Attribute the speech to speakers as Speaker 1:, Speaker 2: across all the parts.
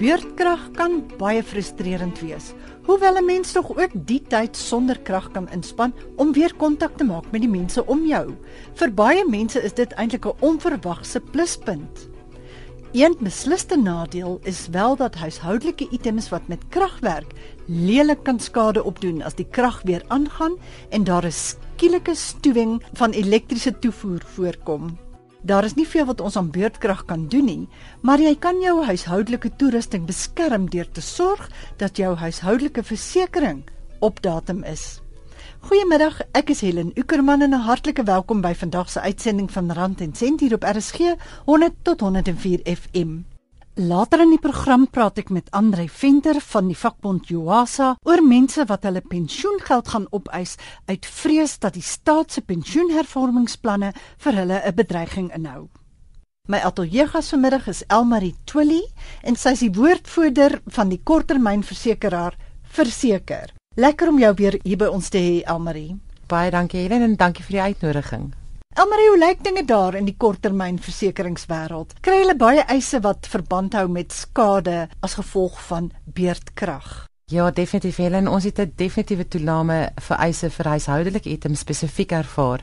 Speaker 1: Beurtkrag kan baie frustrerend wees. Hoewel 'n mens tog ook die tyd sonder krag kan inspann om weer kontak te maak met die mense om jou. Vir baie mense is dit eintlik 'n onverwagse pluspunt. Een besliste nadeel is wel dat huishoudelike items wat met krag werk, lelik kan skade opdoen as die krag weer aangaan en daar 'n skielike stuwing van elektriese toevoer voorkom. Daar is nie veel wat ons aan beurtkrag kan doen nie, maar jy kan jou huishoudelike toerusting beskerm deur te sorg dat jou huishoudelike versekering op datum is. Goeiemiddag, ek is Helen Ukerman en 'n hartlike welkom by vandag se uitsending van Rand en Sent hier op RSG 100 tot 104 FM. Later in die program praat ek met Andre Venter van die vakbond Joasa oor mense wat hulle pensioengeld gaan opeis uit vrees dat die staat se pensioenhervormingsplanne vir hulle 'n bedreiging inhou. My ateljeegas vanmiddag is Elmarie Twilly en sy is die woordvoerder van die korttermynversekeraar Verseker. Lekker om jou weer hier by ons te hê Elmarie.
Speaker 2: Baie dankie Helen en dankie vir die uitnodiging.
Speaker 1: Elmarie, hoe lyk dinge daar in die korttermynversekeringswêreld? Kry hulle baie eise wat verband hou met skade as gevolg van beurtkrag?
Speaker 2: Ja, definitief Helen, ons het 'n definitiewe toename vir eise vir huishoudelike items spesifiek ervaar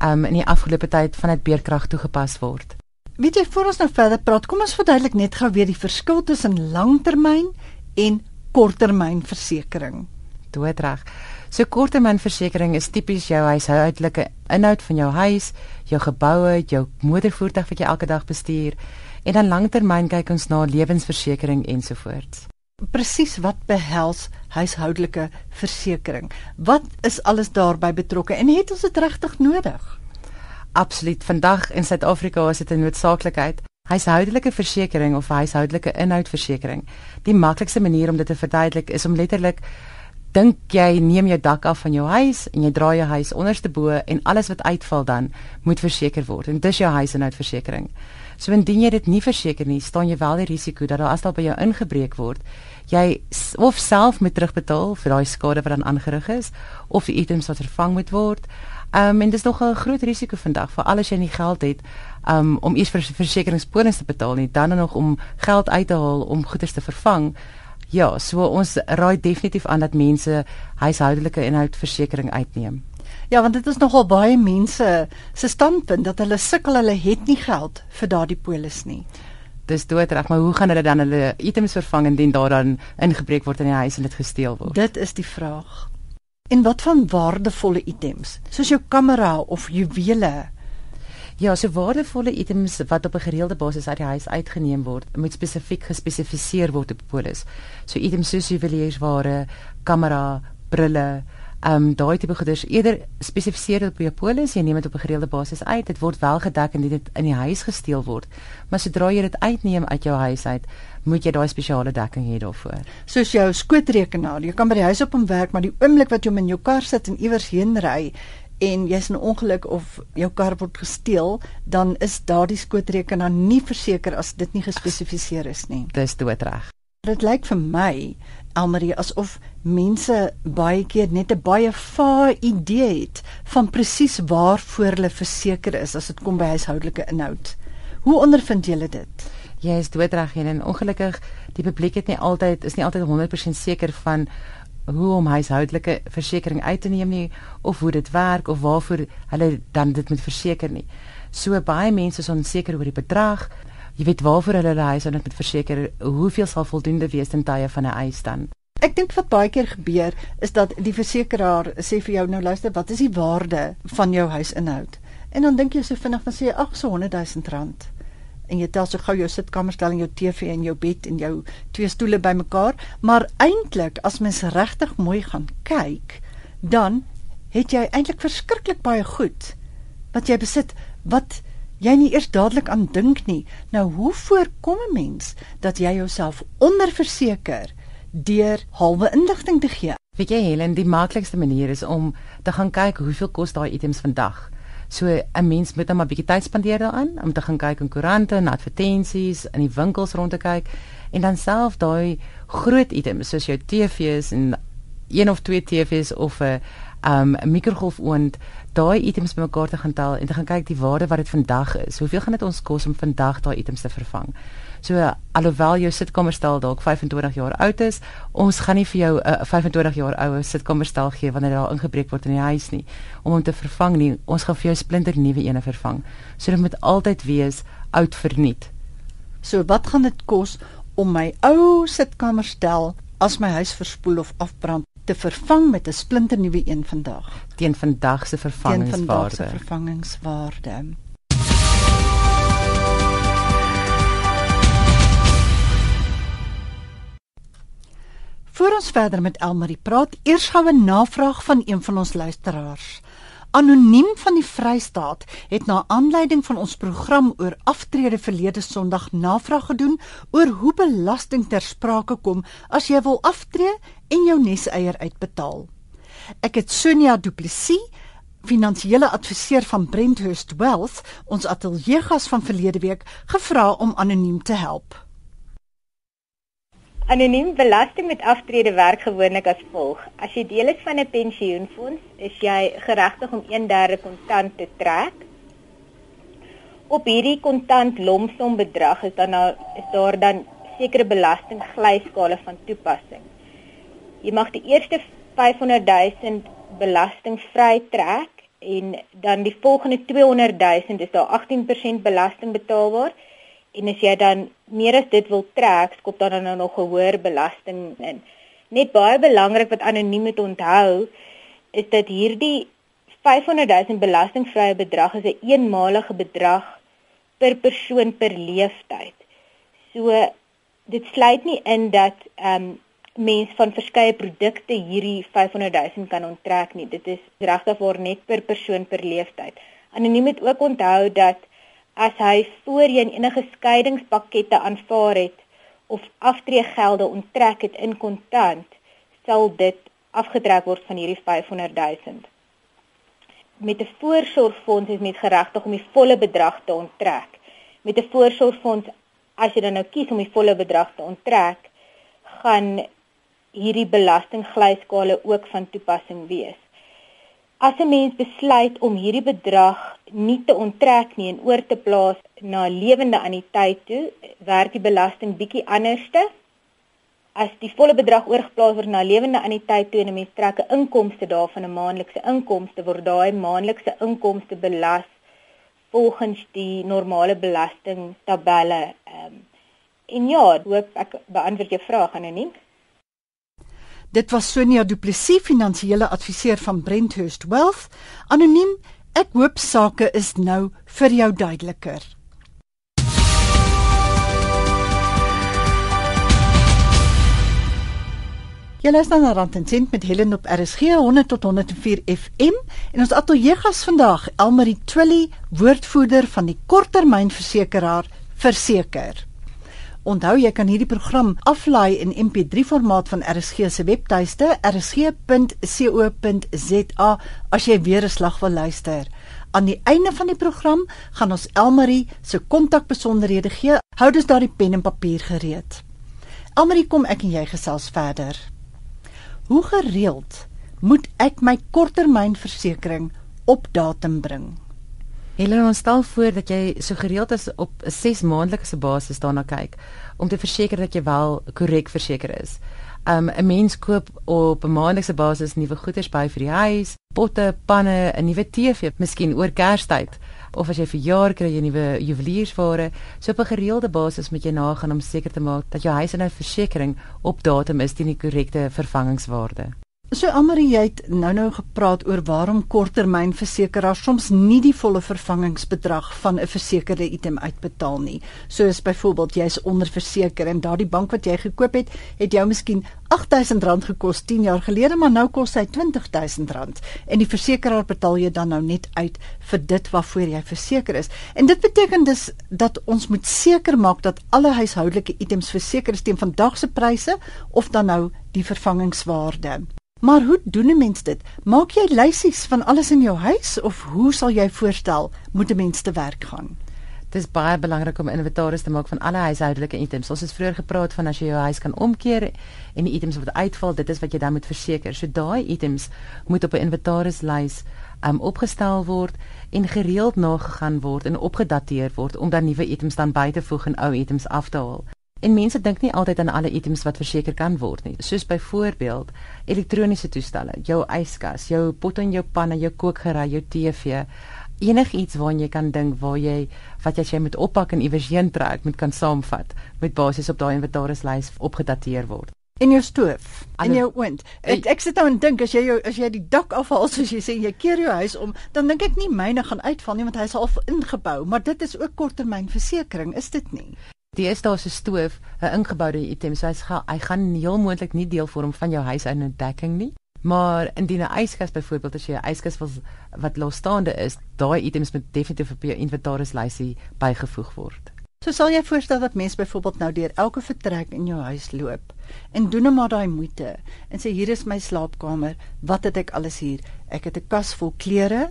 Speaker 2: um in die afgelope tyd vandat beurtkrag toegepas word.
Speaker 1: Weet jy, voor ons nou verder praat, kom ons verduidelik net gou weer die verskil tussen langtermyn en korttermynversekering.
Speaker 2: Doodreg. So korttermynversekering is tipies jou huishoudelike inhoud van jou huis, jou geboue, jou motorvoertuig wat jy elke dag bestuur en dan langtermyn kyk ons na lewensversekering ensovoorts.
Speaker 1: Presies wat behels huishoudelike versekering? Wat is alles daarbey betrokke en het ons dit regtig nodig?
Speaker 2: Absoluut. Vandag in Suid-Afrika is dit 'n noodsaaklikheid. Huishoudelike versekering of huishoudelike inhoudversekering. Die maklikste manier om dit te verduidelik is om letterlik dink jy neem jou dak af van jou huis en jy draai jou huis onderste bo en alles wat uitval dan moet verseker word en dis jou huisinhoudversekering. So indien jy dit nie verseker nie, staan jy wel die risiko dat daar asdal by jou ingebreek word. Jy of self moet terugbetaal vir daai skade wat dan aangerig is of die items wat vervang moet word. Um en dis nog 'n groot risiko vandag vir alles jy nie geld het um om eers vir versekeringspolisse te betaal nie, dan nog om geld uit te haal om goederes te vervang. Ja, so ons raai definitief aan dat mense huishoudelike inhoudversekering uitneem.
Speaker 1: Ja, want dit is nogal baie mense se standpunt dat hulle sukkel, hulle het nie geld vir daardie polis nie.
Speaker 2: Dis doodreg, maar hoe gaan hulle dan hulle items vervang indien daar dan ingebreek word in die huis en dit gesteel word?
Speaker 1: Dit is die vraag. En wat van waardevolle items, soos jou kamera of juwele?
Speaker 2: Ja, so waardevolle items wat op 'n gereelde basis uit die huis uitgeneem word, moet spesifiek gespesifiseer word op polis. So items soos juweliersware, kamera, brille, ehm um, daai tipe goeder eerder spesifiseer op jou polis, jy neem dit op 'n gereelde basis uit. Dit word wel gedek indien dit in die huis gesteel word. Maar sodra jy dit uitneem uit jou huis uit, moet jy daai spesiale dekking hê daarvoor.
Speaker 1: Soos jou skootrekenaar, jy kan by die huis op hom werk, maar die oomblik wat jy hom in jou kar sit en iewers heen ry, en jy's 'n ongeluk of jou kar word gesteel, dan is daardie skootrekenaar nie verseker as dit nie gespesifiseer is nie.
Speaker 2: Dis doodreg.
Speaker 1: Dit lyk vir my Almarie asof mense baie keer net 'n baie vae idee het van presies waarvoor hulle verseker is as dit kom by huishoudelike inhoud. Hoe ondervind julle dit?
Speaker 2: Jy is doodreg en ongelukkig die publiek het nie altyd is nie altyd 100% seker van hoe om huishoudelike versekerings uit te neem nie of hoe dit werk of waarvoor hulle dan dit moet verseker nie. So baie mense is onseker oor die bedrag. Jy weet waarvoor hulle hulle huis moet verseker, hoeveel sal voldoende wees in tye van 'n eis dan?
Speaker 1: Ek dink wat baie keer gebeur is dat die versekeraar sê vir jou nou luister, wat is die waarde van jou huisinhoud? En dan dink jy so vinnig dan sê jy ag so 100 000 rand en jy tel so gou jou sitkamerstel en jou TV en jou bed en jou twee stoele bymekaar, maar eintlik as mens regtig mooi gaan kyk, dan het jy eintlik verskriklik baie goed wat jy besit wat jy nie eers dadelik aan dink nie. Nou hoe voorkom 'n mens dat jy jouself onderverseker deur halwe inligting te gee?
Speaker 2: Weet jy Helen, die maklikste manier is om te gaan kyk hoeveel kos daai items vandag. So 'n mens moet net maar 'n bietjie tyd spandeer daaraan om te gaan kyk in koerante en advertensies in die winkels rond te kyk en dan self daai groot items soos jou TV's en een of twee TV's of 'n um 'n mikrogolfoond, daai items bymekaar te gaan tel en te gaan kyk die waarde wat dit vandag is. Hoeveel gaan dit ons kos om vandag daai items te vervang? So alhoewel jou sitkamerstel dalk 25 jaar oud is, ons gaan nie vir jou 'n uh, 25 jaar ou sitkamerstel gee wanneer daar ingebreek word in die huis nie om hom te vervang nie. Ons gaan vir jou splinter nuwe ene vervang. So dit moet altyd wees oud verniet.
Speaker 1: So wat gaan dit kos om my ou sitkamerstel as my huis verspoel of afbrand te vervang met 'n splinter nuwe een vandag?
Speaker 2: Teen vandag se vervangingswaarde.
Speaker 1: Teen vandag se vervangingswaarde. Voor ons verder met Elmarie praat, eers gou 'n navraag van een van ons luisteraars. Anoniem van die Vrystaat het na aanleiding van ons program oor aftrede verlede Sondag navraag gedoen oor hoe belasting ter sprake kom as jy wil aftree en jou neseier uitbetaal. Ek het Sonia Du Plessis, finansiële adviseur van Brenthurst Wealth, ons ateljeegas van verlede week, gevra om anoniem te help.
Speaker 3: Anoniem belasting met aftrede werk gewoonlik as volg. As jy deel is van 'n pensioenfonds, is jy geregtig om 1/3 kontant te trek. Op hierdie kontant lomsom bedrag is dan nou is daar dan sekere belastingglyskale van toepassing. Jy mag die eerste 500 000 belastingvry trek en dan die volgende 200 000 is daar 18% belasting betaalbaar en as jy dan meer as dit wil trek, skop dan nou nog 'n hoër belasting in. Net baie belangrik wat anoniem moet onthou is dat hierdie 500 000 belastingvrye bedrag is 'n een eenmalige bedrag per persoon per leeftyd. So dit sluit nie in dat ehm um, mense van verskeie produkte hierdie 500 000 kan onttrek nie. Dit is regtig waar net per persoon per leeftyd. Anoniem moet ook onthou dat as hy voorheen enige skeidingspakkette aanvaar het of aftreegelde onttrek het in kontant, sal dit afgetrek word van hierdie 500 000. Met 'n voorsorgfonds is mens geregtig om die volle bedrag te onttrek. Met 'n voorsorgfonds, as jy dan nou kies om die volle bedrag te onttrek, gaan hierdie belastingglyskale ook van toepassing wees. As 'n mens besluit om hierdie bedrag nie te onttrek nie en oor te plaas na lewende anniteit toe, werk die belasting bietjie anderste. As die volle bedrag oorgeplaas word na lewende anniteit toe en 'n mens trek 'n inkomste daarvan 'n maandelikse inkomste, word daai maandelikse inkomste belas volgens die normale belasting tabelle. Ehm um, en ja, hoop ek beantwoord jou vraag anoniem.
Speaker 1: Dit was Sonia Du Plessis, finansiële adviseur van Brenthurst Wealth. Anoniem, ek hoop sake is nou vir jou duideliker. Jy luister na Rand en Sent met Helen op RSG 100 tot 104 FM en ons ateljeegas vandag Elmarie Twilly, woordvoerder van die korttermynversekeraar Verseker. Onthou jy kan hierdie program aflaai in MP3 formaat van RSG se webtuiste rsg.co.za as jy weer 'n slag wil luister. Aan die einde van die program gaan ons Elmarie se kontakbesonderhede gee. Hou dus daardie pen en papier gereed. Elmarie, kom ek en jy gesels verder. Hoe gereeld moet ek my korttermynversekering op datum bring?
Speaker 2: Helen, ons stel voor dat jy so gereeld as op 'n 6 maandelikse basis daarna kyk om te verseker dat jy wel korrek verseker is. Um 'n mens koop op 'n maandelikse basis nuwe goederes by vir die huis, potte, panne, 'n nuwe TV, miskien oor Kerstyd of as jy vir jaar kry jy nuwe juweliersware. So op 'n gereelde basis moet jy nagaan om seker te maak dat jou huis en jou versekerings op datum is teen die korrekte vervangingswaarde.
Speaker 1: So Amarie, jy het nou-nou gepraat oor waarom korttermynversekeraars soms nie die volle vervangingsbedrag van 'n versekerde item uitbetaal nie. Soos byvoorbeeld jy's onderverseker en daardie bank wat jy gekoop het, het jou miskien R8000 gekos 10 jaar gelede, maar nou kos hy R20000 en die versekeraar betaal jy dan nou net uit vir dit waarvoor jy verseker is. En dit beteken dus dat ons moet seker maak dat alle huishoudelike items verseker is teen vandag se pryse of dan nou die vervangingswaarde. Maar hoe doen 'n mens dit? Maak jy lysies van alles in jou huis of hoe sal jy voorstel moet 'n mens te werk gaan?
Speaker 2: Dit is baie belangrik om inventaris te maak van alle huishoudelike items. Ons het vroeër gepraat van as jy jou huis kan omkeer en die items wat uitval, dit is wat jy dan moet verseker. So daai items moet op 'n inventarislys um opgestel word en gereeld nagegaan word en opgedateer word om dan nuwe items dan by te voeg en ou items af te haal. En mense dink nie altyd aan alle items wat verseker kan word nie. Soos byvoorbeeld elektroniese toestelle, jou yskas, jou pot en jou panne, jou kookgerei, jou TV, enigiets waarna jy kan dink waar jy wat jy moet oppak en iewers heen trek, moet kan saamvat met basis op daai inventarislys opgedateer word.
Speaker 1: In jou stoof, in jou oond. Ek ek sit nou en dink as jy jou as jy die dak afhaal soos jy sê jy keer jou huis om, dan dink ek nie myne gaan uitval nie want hy's al ingebou, maar dit is ook korttermynversekering, is dit nie?
Speaker 2: Die is so stoof, 'n ingeboude item, so hy's gaan hy gaan heel moontlik nie deel vorm van jou huis in 'n dekking nie. Maar indien 'n yskas byvoorbeeld as jy 'n yskas wil wat losstaande is, daai items moet definitief op jou inventarislysie bygevoeg word.
Speaker 1: So sal jy voorstel dat mens byvoorbeeld nou deur elke vertrek in jou huis loop en doen net maar daai moeite en sê hier is my slaapkamer, wat het ek alles hier? Ek het 'n kas vol klere.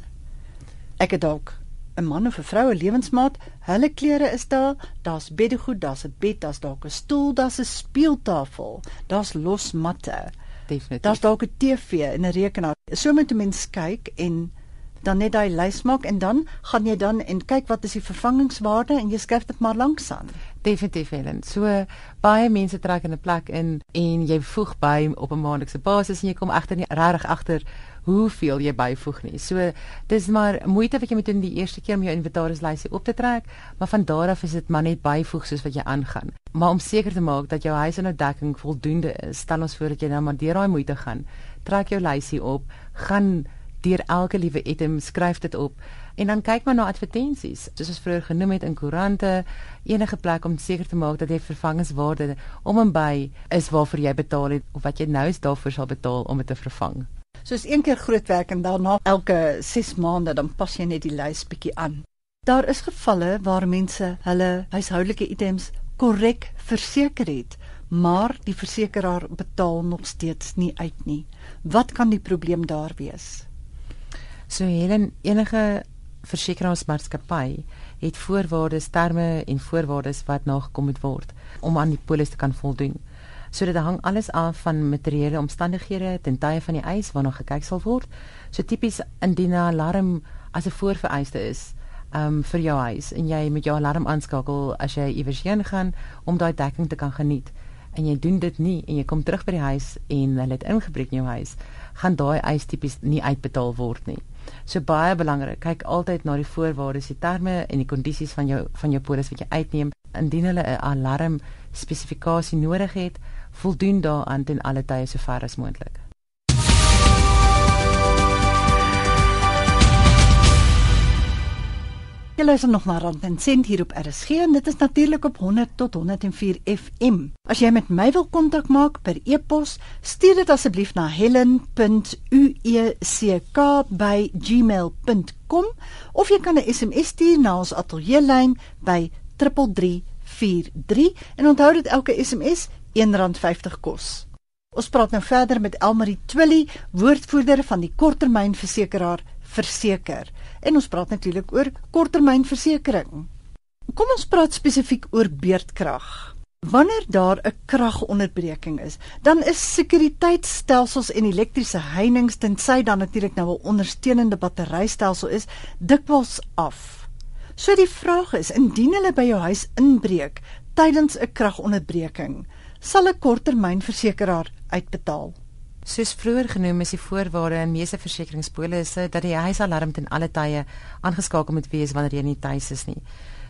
Speaker 1: Ek het dalk 'n man of 'n vrou, 'n lewensmaat, hulle klere is daar, daar's beddegoed, daar's 'n bed, daar's dalk 'n stoel, daar's 'n speeltafel, daar's los matte.
Speaker 2: Definitief.
Speaker 1: Daar's dalk 'n TV en 'n rekenaar. So moet 'n mens kyk en dan net daai lys maak en dan gaan jy dan en kyk wat is die vervangingswaarde en jy skryf dit maar langs aan.
Speaker 2: Definitief Helen. So baie mense trek in 'n plek in en jy voeg by op 'n maandelikse basis en jy kom egter nie regtig agter hoeveel jy byvoeg nie. So dis maar moeite wat jy moet doen die eerste keer om jou inventarislysie op te trek, maar van daar af is dit maar net byvoeg soos wat jy aangaan. Maar om seker te maak dat jou huis en dekking voldoende is, stel ons voor dat jy nou maar deur daai moeite gaan. Trek jou lysie op, gaan deur elke liewe item skryf dit op en dan kyk maar na advertensies soos ons vroeër genoem het in koerante enige plek om seker te maak dat jy vervangingswaarde om en by is waarvoor jy betaal het of wat jy nou is daarvoor sal betaal om dit te vervang.
Speaker 1: Soos een keer groot werk en daarna elke 6 maande dan pas jy net die lys bietjie aan. Daar is gevalle waar mense hulle huishoudelike items korrek verseker het, maar die versekeraar betaal nog steeds nie uit nie. Wat kan die probleem daar wees?
Speaker 2: So Helen, enige versekeringsmaatskappy het voorwaardes, terme en voorwaardes wat nagekom moet word om aan die polis te kan voldoen. So dit hang alles af van materiële omstandighede ten tye van die eis waarna gekyk sal word. So tipies indien 'n alarm as 'n voorvereiste is um vir jou huis en jy met jou alarm aanskakel as jy iewers heen gaan om daai dekking te kan geniet en jy doen dit nie en jy kom terug by die huis en hulle het ingebreek in jou huis, gaan daai eis tipies nie uitbetaal word nie. So baie belangrik, kyk altyd na die voorwaardes, die terme en die kondisies van jou van jou polis wat jy uitneem. Indien hulle 'n alarm spesifikasie nodig het, voldoen daaraan ten alle tye so ver as moontlik.
Speaker 1: Jy luister nog na Rand en Sent hier op RSG en dit is natuurlik op 100 tot 104 FM. As jy met my wil kontak maak per e-pos, stuur dit asseblief na helen.ueck@gmail.com of jy kan 'n SMS stuur na ons ateljeelyn by 3343 en onthou dit elke SMS R1.50 kos. Ons praat nou verder met Elmarie Twilly, woordvoerder van die korttermynversekeraar Verseker en ons praat natuurlik oor korttermynversekering. Kom ons praat spesifiek oor beurtkrag. Wanneer daar 'n kragonderbreking is, dan is sekuriteitstelsels en elektriese heininge tensy dan natuurlik nou 'n ondersteunende batterystelsel is, dikwels af. So die vraag is, indien hulle by jou huis inbreek tydens 'n kragonderbreking, sal 'n korttermynversekeraar uitbetaal.
Speaker 2: Soos vroeër genoem is die voorwaarde in meeste versekeringspolisse dat die huisalarm ten alle tye aangeskakel moet wees wanneer jy nie tuis is nie.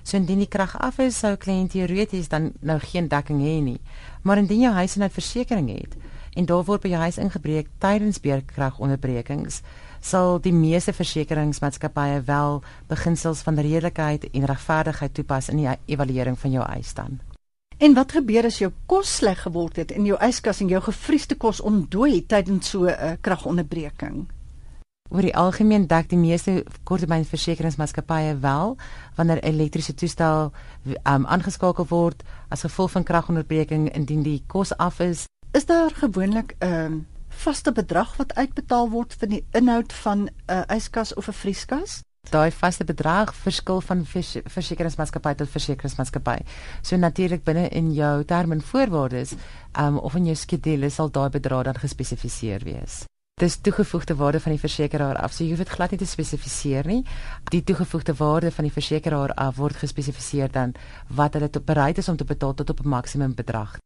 Speaker 2: So indien die krag af is, sou kliënt teoreties dan nou geen dekking hê nie. Maar indien jou huis 'n versekering het en daar word by jou huis ingebreek tydens beerkragonderbrekings, sal die meeste versekeringsmaatskappye wel beginsels van redelikheid en regverdigheid toepas in die evaluering van jou huis dan.
Speaker 1: En wat gebeur as jou kos sleg geword het en jou yskas en jou gefriesde kos ontdooi tydens so 'n uh, kragonderbreking?
Speaker 2: Oor die algemeen dek die meeste korttermynversekeringsmaatskappye wel wanneer 'n elektriese toestel um, aangeskakel word as gevolg van kragonderbreking indien die kos af is.
Speaker 1: Is daar gewoonlik 'n um, vaste bedrag wat uitbetaal word vir die inhoud van 'n uh, yskas of 'n vrieskas?
Speaker 2: Daai vaste bedrag verskil van versekeringsmaatskappy tot versekeringsmaatskappy. So natuurlik binne in jou terme en voorwaardes, um, of in jou skedule sal daai bedrag dan gespesifiseer wees. Dis toegevoegde waarde van die versekeraar af. So jy hoef dit glad nie te spesifiseer nie. Die toegevoegde waarde van die versekeraar af word gespesifiseer dan wat hulle bereid is om te betaal tot op 'n maksimum bedrag.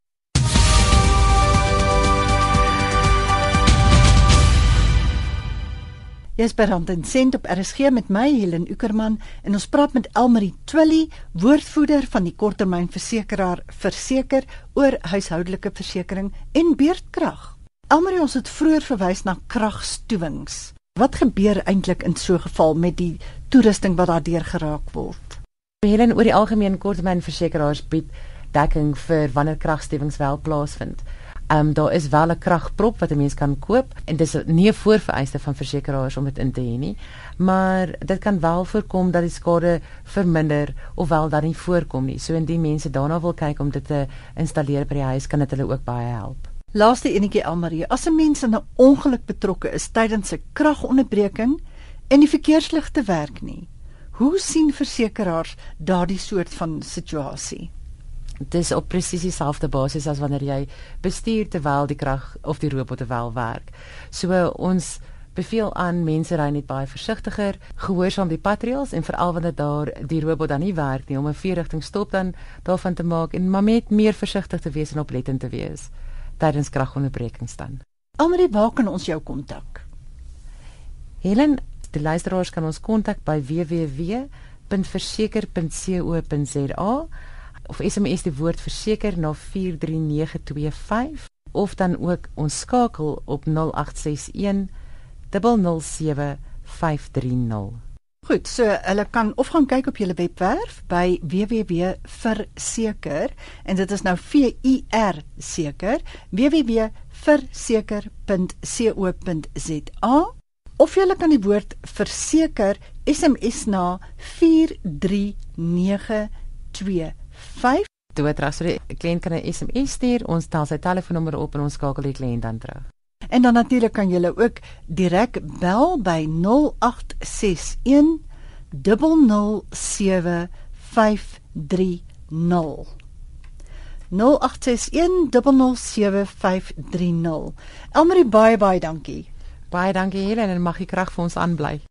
Speaker 1: Jesper Sent op RSG met my Helen Ukerman en ons praat met Elmarie Twilly, woordvoerder van die korttermynversekeraar Verseker oor huishoudelike versekerings en beurtkrag. Elmarie, ons het vroeër verwys na kragstuwings. Wat gebeur eintlik in so 'n geval met die toerusting wat daardeur geraak word?
Speaker 2: Helen, oor die algemeen korttermynversekeraars bied dekking vir wanneer kragstuwings wel plaasvind. Ehm um, daar is wel 'n kragprop wat 'n mens kan koop en dis nie 'n voorvereiste van versekeraars om dit in te hê nie, maar dit kan wel voorkom dat die skade verminder of wel dan nie voorkom nie. So indien mense daarna wil kyk om dit te installeer by die huis, kan dit hulle ook baie help.
Speaker 1: Laaste enetjie Almarie, as 'n mens in 'n ongeluk betrokke is tydens 'n kragonderbreking en die verkeersligte werk nie, hoe sien versekeraars daardie soort van situasie?
Speaker 2: Dis op presies dieselfde basis as wanneer jy bestuur terwyl die krag of die robot wel werk. So ons beveel aan mense ry net baie versigtiger, gehoorsaam die patrouilles en veral wanneer daar die robot dan nie werk nie om 'n vierrigting stop dan daarvan te maak en maar met meer versigtig te wees en oplettend te wees tydens kragonderbrekings dan.
Speaker 1: Almarie, waar kan ons jou kontak?
Speaker 2: Helen, die luisteraars kan ons kontak by www.verseker.co.za of SMS die woord verseker na 43925 of dan ook ons skakel op 0861 007 530.
Speaker 1: Goed, so hulle kan of gaan kyk op julle webwerf by www.verseker en dit is nou V U R seker www.verseker.co.za of jy kan die woord verseker SMS na 43925 5
Speaker 2: Toe trasser die kliënt kan 'n SMS stuur, ons tel sy telefoonnommer op en ons skakel die kliënt dan terug.
Speaker 1: En dan natuurlik kan jy ook direk bel by 0861 007 530. 0861 Elmarie baie baie dankie.
Speaker 2: Baie dankie Helen en mag jy krag vir ons aanbly.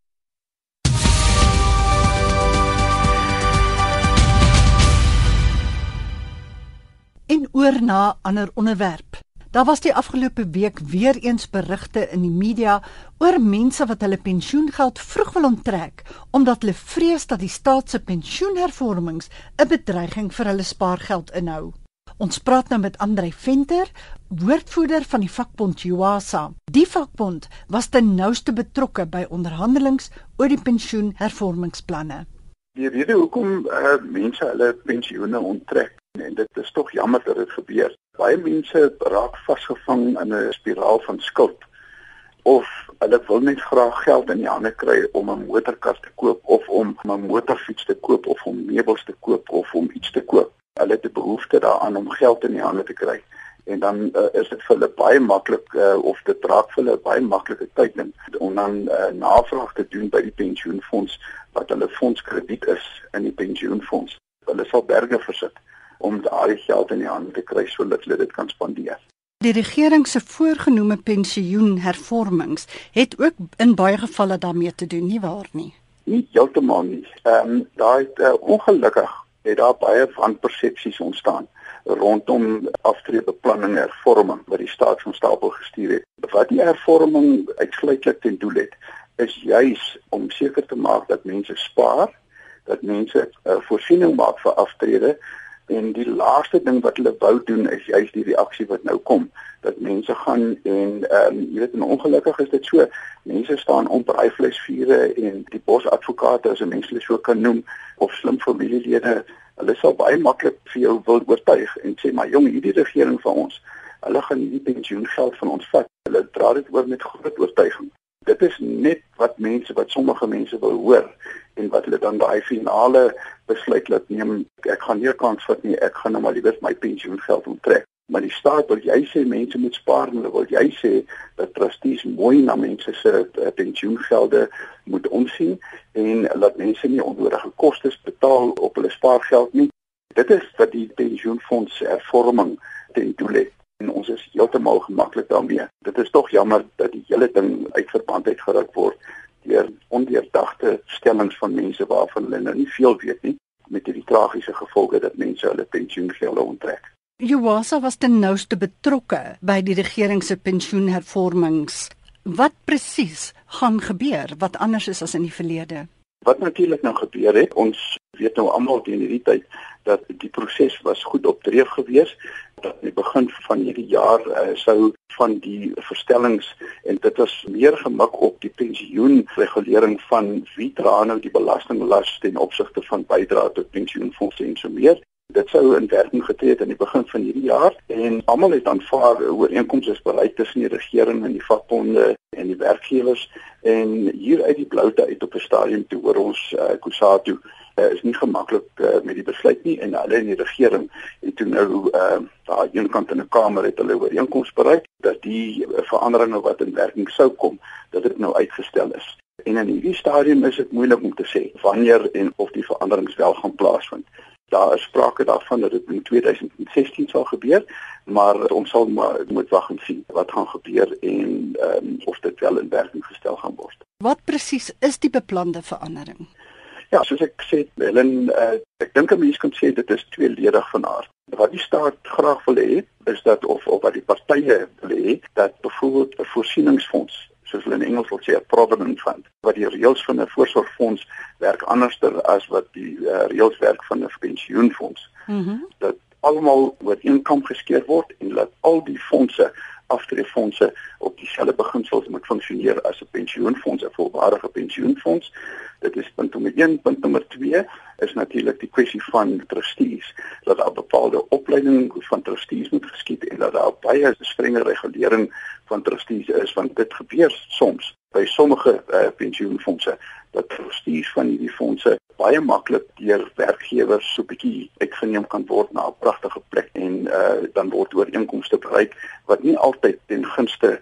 Speaker 1: En oor na ander onderwerp. Daar was die afgelope week weer eens berigte in die media oor mense wat hulle pensioengeld vroeg wil onttrek omdat hulle vrees dat die staat se pensioenhervormings 'n bedreiging vir hulle spaargeld inhou. Ons praat nou met Andrei Venter, woordvoerder van die vakbond Juasa. Die vakbond was ten nouste betrokke by onderhandelinge oor die pensioenhervormingsplanne.
Speaker 4: Die rede hoekom uh, mense hulle pensioene onttrek en dit is tog jammer dat dit gebeur. Baie mense raak vasgevang in 'n spiraal van skuld of hulle wil net graag geld in die hande kry om 'n motorkar te koop of om 'n motorfiets te koop of om meubels te koop of om iets te koop. Hulle het 'n behoefte daaraan om geld in die hande te kry en dan uh, is dit vir hulle baie maklik uh, of dit raak vir hulle baie maklike tyd in om dan uh, navraag te doen by die pensioenfonds wat hulle fondskrediet is in die pensioenfonds. Hulle sal berge versit om daardie geld in die hande te kry sodat hulle dit kan spandeer.
Speaker 1: Die regering se voorgenome pensioenhervormings het ook in baie gevalle daarmee te doen, nie waar nie?
Speaker 4: Nie heeltemal nie. Ehm um, daai uh, ongelukkig het daar baie wanpersepsies ontstaan rondom aftreebeplanning en hervorming wat die staat van stapel gestuur het. Wat die hervorming uitsluitlik ten doel het, is juis om seker te maak dat mense spaar, dat mense 'n uh, voorsiening maak vir aftrede En die laaste ding wat hulle wou doen is juist die reaksie wat nou kom dat mense gaan en ehm um, jy weet ongelukkig is dit so mense staan om braaivleisvure en die bosadvokate as 'n mens hulle so kan noem of slim familielede hulle sal baie maklik vir jou wil oortuig en sê maar jong hierdie regering van ons hulle gaan nie pensioengeld van ons vat. Hulle dra dit oor met groot oortuiging dit is net wat mense wat sommige mense wil hoor en wat hulle dan daai finale besluit laat neem ek gaan nie kans vat nie ek gaan nou maar liewer my pensioengeld onttrek maar die staat wil jy sê mense moet spaar en hulle wil jy sê dat trustees mooi na mense se uh, pensioengelde moet omsien en laat mense nie onnodige kostes betaal op hulle spaargeld nie. Dit is wat die pensioenfonds hervorming ten doel het en ons is heeltemal gemaklik daarmee. Dit is tog jammer dat die hele ding uit verband uitgeruk word deur ondeurdagte stellings van mense waarvan hulle nou nie veel weet nie met die tragiese gevolge dat mense hulle pensioengelde onttrek.
Speaker 1: Juwasa was ten nouste betrokke by die regering se pensioenhervormings. Wat presies gaan gebeur wat anders is as in die verlede?
Speaker 4: Wat natuurlik nou gebeur het, ons weet nou almal teen hierdie tyd dat die proses was goed opdreef gewees dat in die begin van hierdie jaar uh, sou van die verstellings en dit was meer gemik op die pensioenregulering van wie dra nou die belastinglas ten opsigte van bydrae tot pensioenfonds en so meer. Dit sou in werking getree het aan die begin van hierdie jaar en almal het aanvaar ooreenkomste is bereik tussen die regering en die vakbonde en die werkgewers en hier uit die bloute uit op 'n stadium toe hoor ons uh, Kusatu uh, is nie gemaklik uh, met die besluit nie en hulle in die regering het toe nou uh, daar een kant in 'n kamer het hulle ooreenkomste bereik dat die veranderinge wat in werking sou kom dat dit nou uitgestel is. En in hierdie stadium is dit moeilik om te sê wanneer en of die veranderings wel gaan plaasvind daar is sprake daarvan dat dit in 2016 sal gebeur, maar ons sal maar moet wag en sien wat gaan gebeur en um, of dit wel in werking gestel gaan word.
Speaker 1: Wat presies is die beplande verandering?
Speaker 4: Ja, soos ek sê, Helen, uh, ek dink 'n mens kan sê dit is tweeledig van aard. Wat die staat graag wil hê, is dat of of wat die partye wil hê, dat byvoorbeeld 'n voorsieningsfonds soos hulle in Engels wil sê 'n provident fund wat die reëls van 'n voorsorgfonds werk anderster as wat die uh, reëls werk van 'n pensioenfonds. Mhm. Mm dat almal oor een kam geskeer word en dat al die fondse aftreefondse op dieselfde beginsels moet funksioneer as 'n pensioenfonds, 'n volwaardige pensioenfonds. Dit is punt nommer 1, punt nommer 2 is natuurlik die kwessie van trustees. Dat daar bepaalde opleiding van trustees moet geskied en dat daar baie strenge regulering van trustees is want dit gebeur soms by sommige uh, pensioenfonde dat trustees van hierdie fondse baie maklik deur werkgewers so bietjie uitgeneem kan word na 'n pragtige plek en uh, dan word ooreenkomste bereik wat nie altyd ten gunste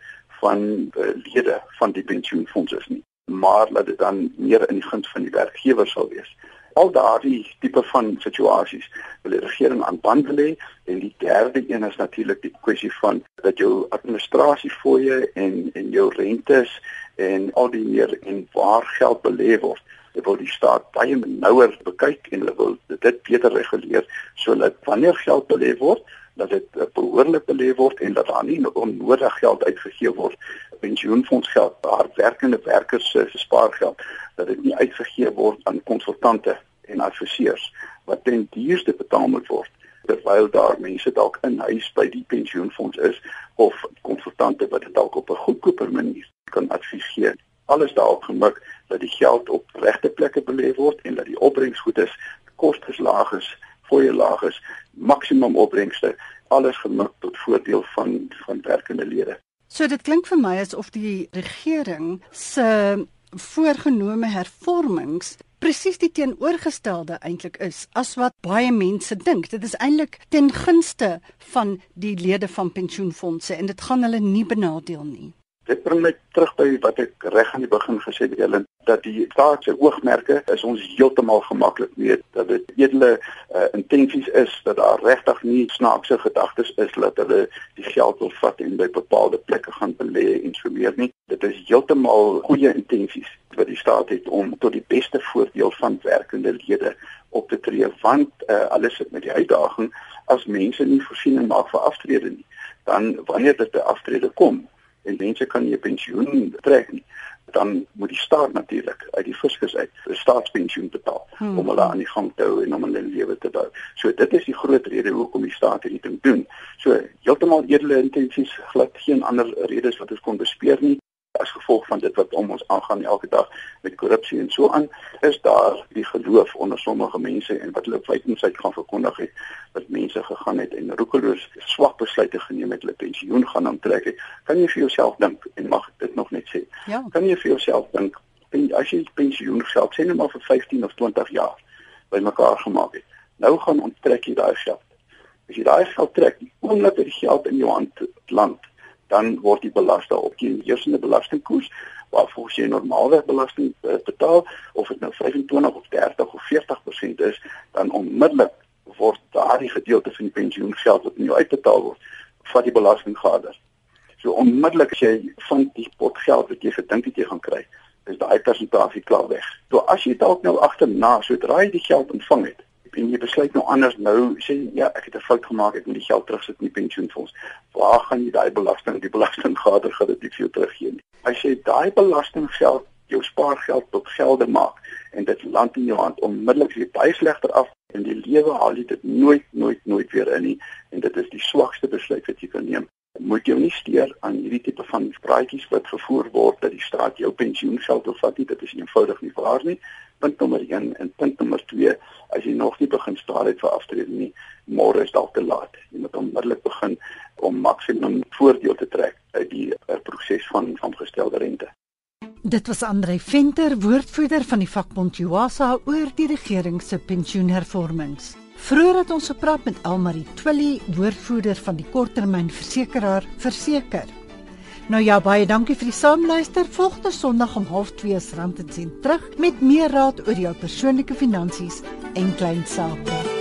Speaker 4: van uh, lede van die pensioenfonds is nie maar dat dit dan meer in die guns van die werkgewer sal wees al daardie tipe van situasies wil die regering aanband lê en die derde een is natuurlik die kwessie van dat jou administrasiefooie en en jou rentes en al die meer en waar geld belê word Hulle wil die staat baie nouer bekyk en hulle wil dit beter reguleer sodat wanneer geld belê word, dat dit eh, behoorlik belê word en dat daar nie onnodig geld uitgegee word. Pensioenfondsgeld, daar werkende werkers se spaargeld, dat dit nie uitgegee word aan konsultante en adviseurs wat ten duurste betaal moet word terwyl daar mense dalk in huis by die pensioenfonds is of konsultante wat dit dalk op 'n goedkoper manier kan adviseer alles daarop gemik dat die geld op regte plekke belê word en dat die opbrengs goed is, kostes laag is, fooie laag is, maksimum opbrengste, alles gemik tot voordeel van van werkende lede.
Speaker 1: So dit klink vir my asof die regering se voorgenome hervormings presies die teenoorgestelde eintlik is as wat baie mense dink. Dit is eintlik ten gunste van die lede van pensioenfondse en dit gaan hulle nie benadeel nie.
Speaker 4: Dit bring my terug by wat ek reg aan die begin gesê het, Helen, dat die staat se oogmerke is ons heeltemal gemaklik weet dat dit edele uh, intensies is dat daar regtig nie snaakse gedagtes is dat hulle die geld wil vat en by bepaalde plekke gaan belê en so meer nie. Dit is heeltemal goeie intensies wat die staat het om tot die beste voordeel van werkende lede op te tree want uh, alles sit met die uitdaging as mense nie voorsiening maak vir aftrede nie dan wanneer dit by aftrede kom en mense kan nie 'n pensioen trek nie dan moet die staat natuurlik uit die fiskus uit 'n staatspensioen betaal hmm. om hulle aan die gang te hou en om hulle lewe te bou. So dit is die groot rede hoekom die staat hierdie ding doen. So heeltemal edele intensies glad geen ander redes wat ons kon bespeer nie as gevolg van dit wat om ons aangaan elke dag met korrupsie en so aan is daar die geloof onder sommige mense en wat hulle feitensheid gaan verkondig het dat mense gegaan het en roekeloos swak besluite geneem het hulle pensioen gaan aantrek het kan jy vir jouself dink en mag dit nog net sê ja. kan jy vir jouself dink as jy pensioen geld sê net maar vir 15 of 20 jaar bymekaar gemaak het nou gaan onttrek jy daai geld As jy daai geld trek, die oomblik dat die geld in jou hand land, dan word jy belas daarop teen die eerste belastingkoers waarvoor jy normaalweg belasting uh, betaal of dit nou 25 of 30 of 40% is, dan onmiddellik word daardie gedeelte van die pensioengeld wat in jou uitbetaal word, vat die belastinggader. So onmiddellik as jy van die pot geld wat jy gedink het jy gaan kry, is daai persentasie klaar weg. So as jy dalk nou agterna sodra jy die geld ontvang het, en jy besluit nou anders nou sê ja ek het 'n fout gemaak ek moet die geld terugsit in die pensioenfonds. Waar gaan jy daai belasting die belastinggader gaan dit nie vir jou teruggee nie. As jy daai belastinggeld jou spaargeld tot gelde maak en dit land in jou hand. Onmiddellik jy baie slegter af in die lewe haal jy dit nooit nooit nooit weer in nie en dit is die swakste besluit wat jy kan neem. Moet jy nie steur aan hierdie tipe van praatjies wat gevoer word dat die staat jou pensioengeld wil vat nie. Dit is eenvoudig nie waar nie punt nommer 1 en punt nommer 2 as jy nog nie begin spaar het vir aftrede nie môre is dalk te laat jy moet onmiddellik begin om maksimum voordeel te trek uit die uh, proses van van gestelde rente
Speaker 1: Dit was Andre Venter, woordvoerder van die vakbond Juasa oor die regering se pensioenhervormings. Vroeger het ons gepraat met Elmarie Twilly, woordvoerder van die korttermynversekeraar Verseker. Nou ja, baie dankie vir die saamluister. Volgende Sondag om 0.30 rand en sent terug met meer raad oor jou persoonlike finansies en klein sake.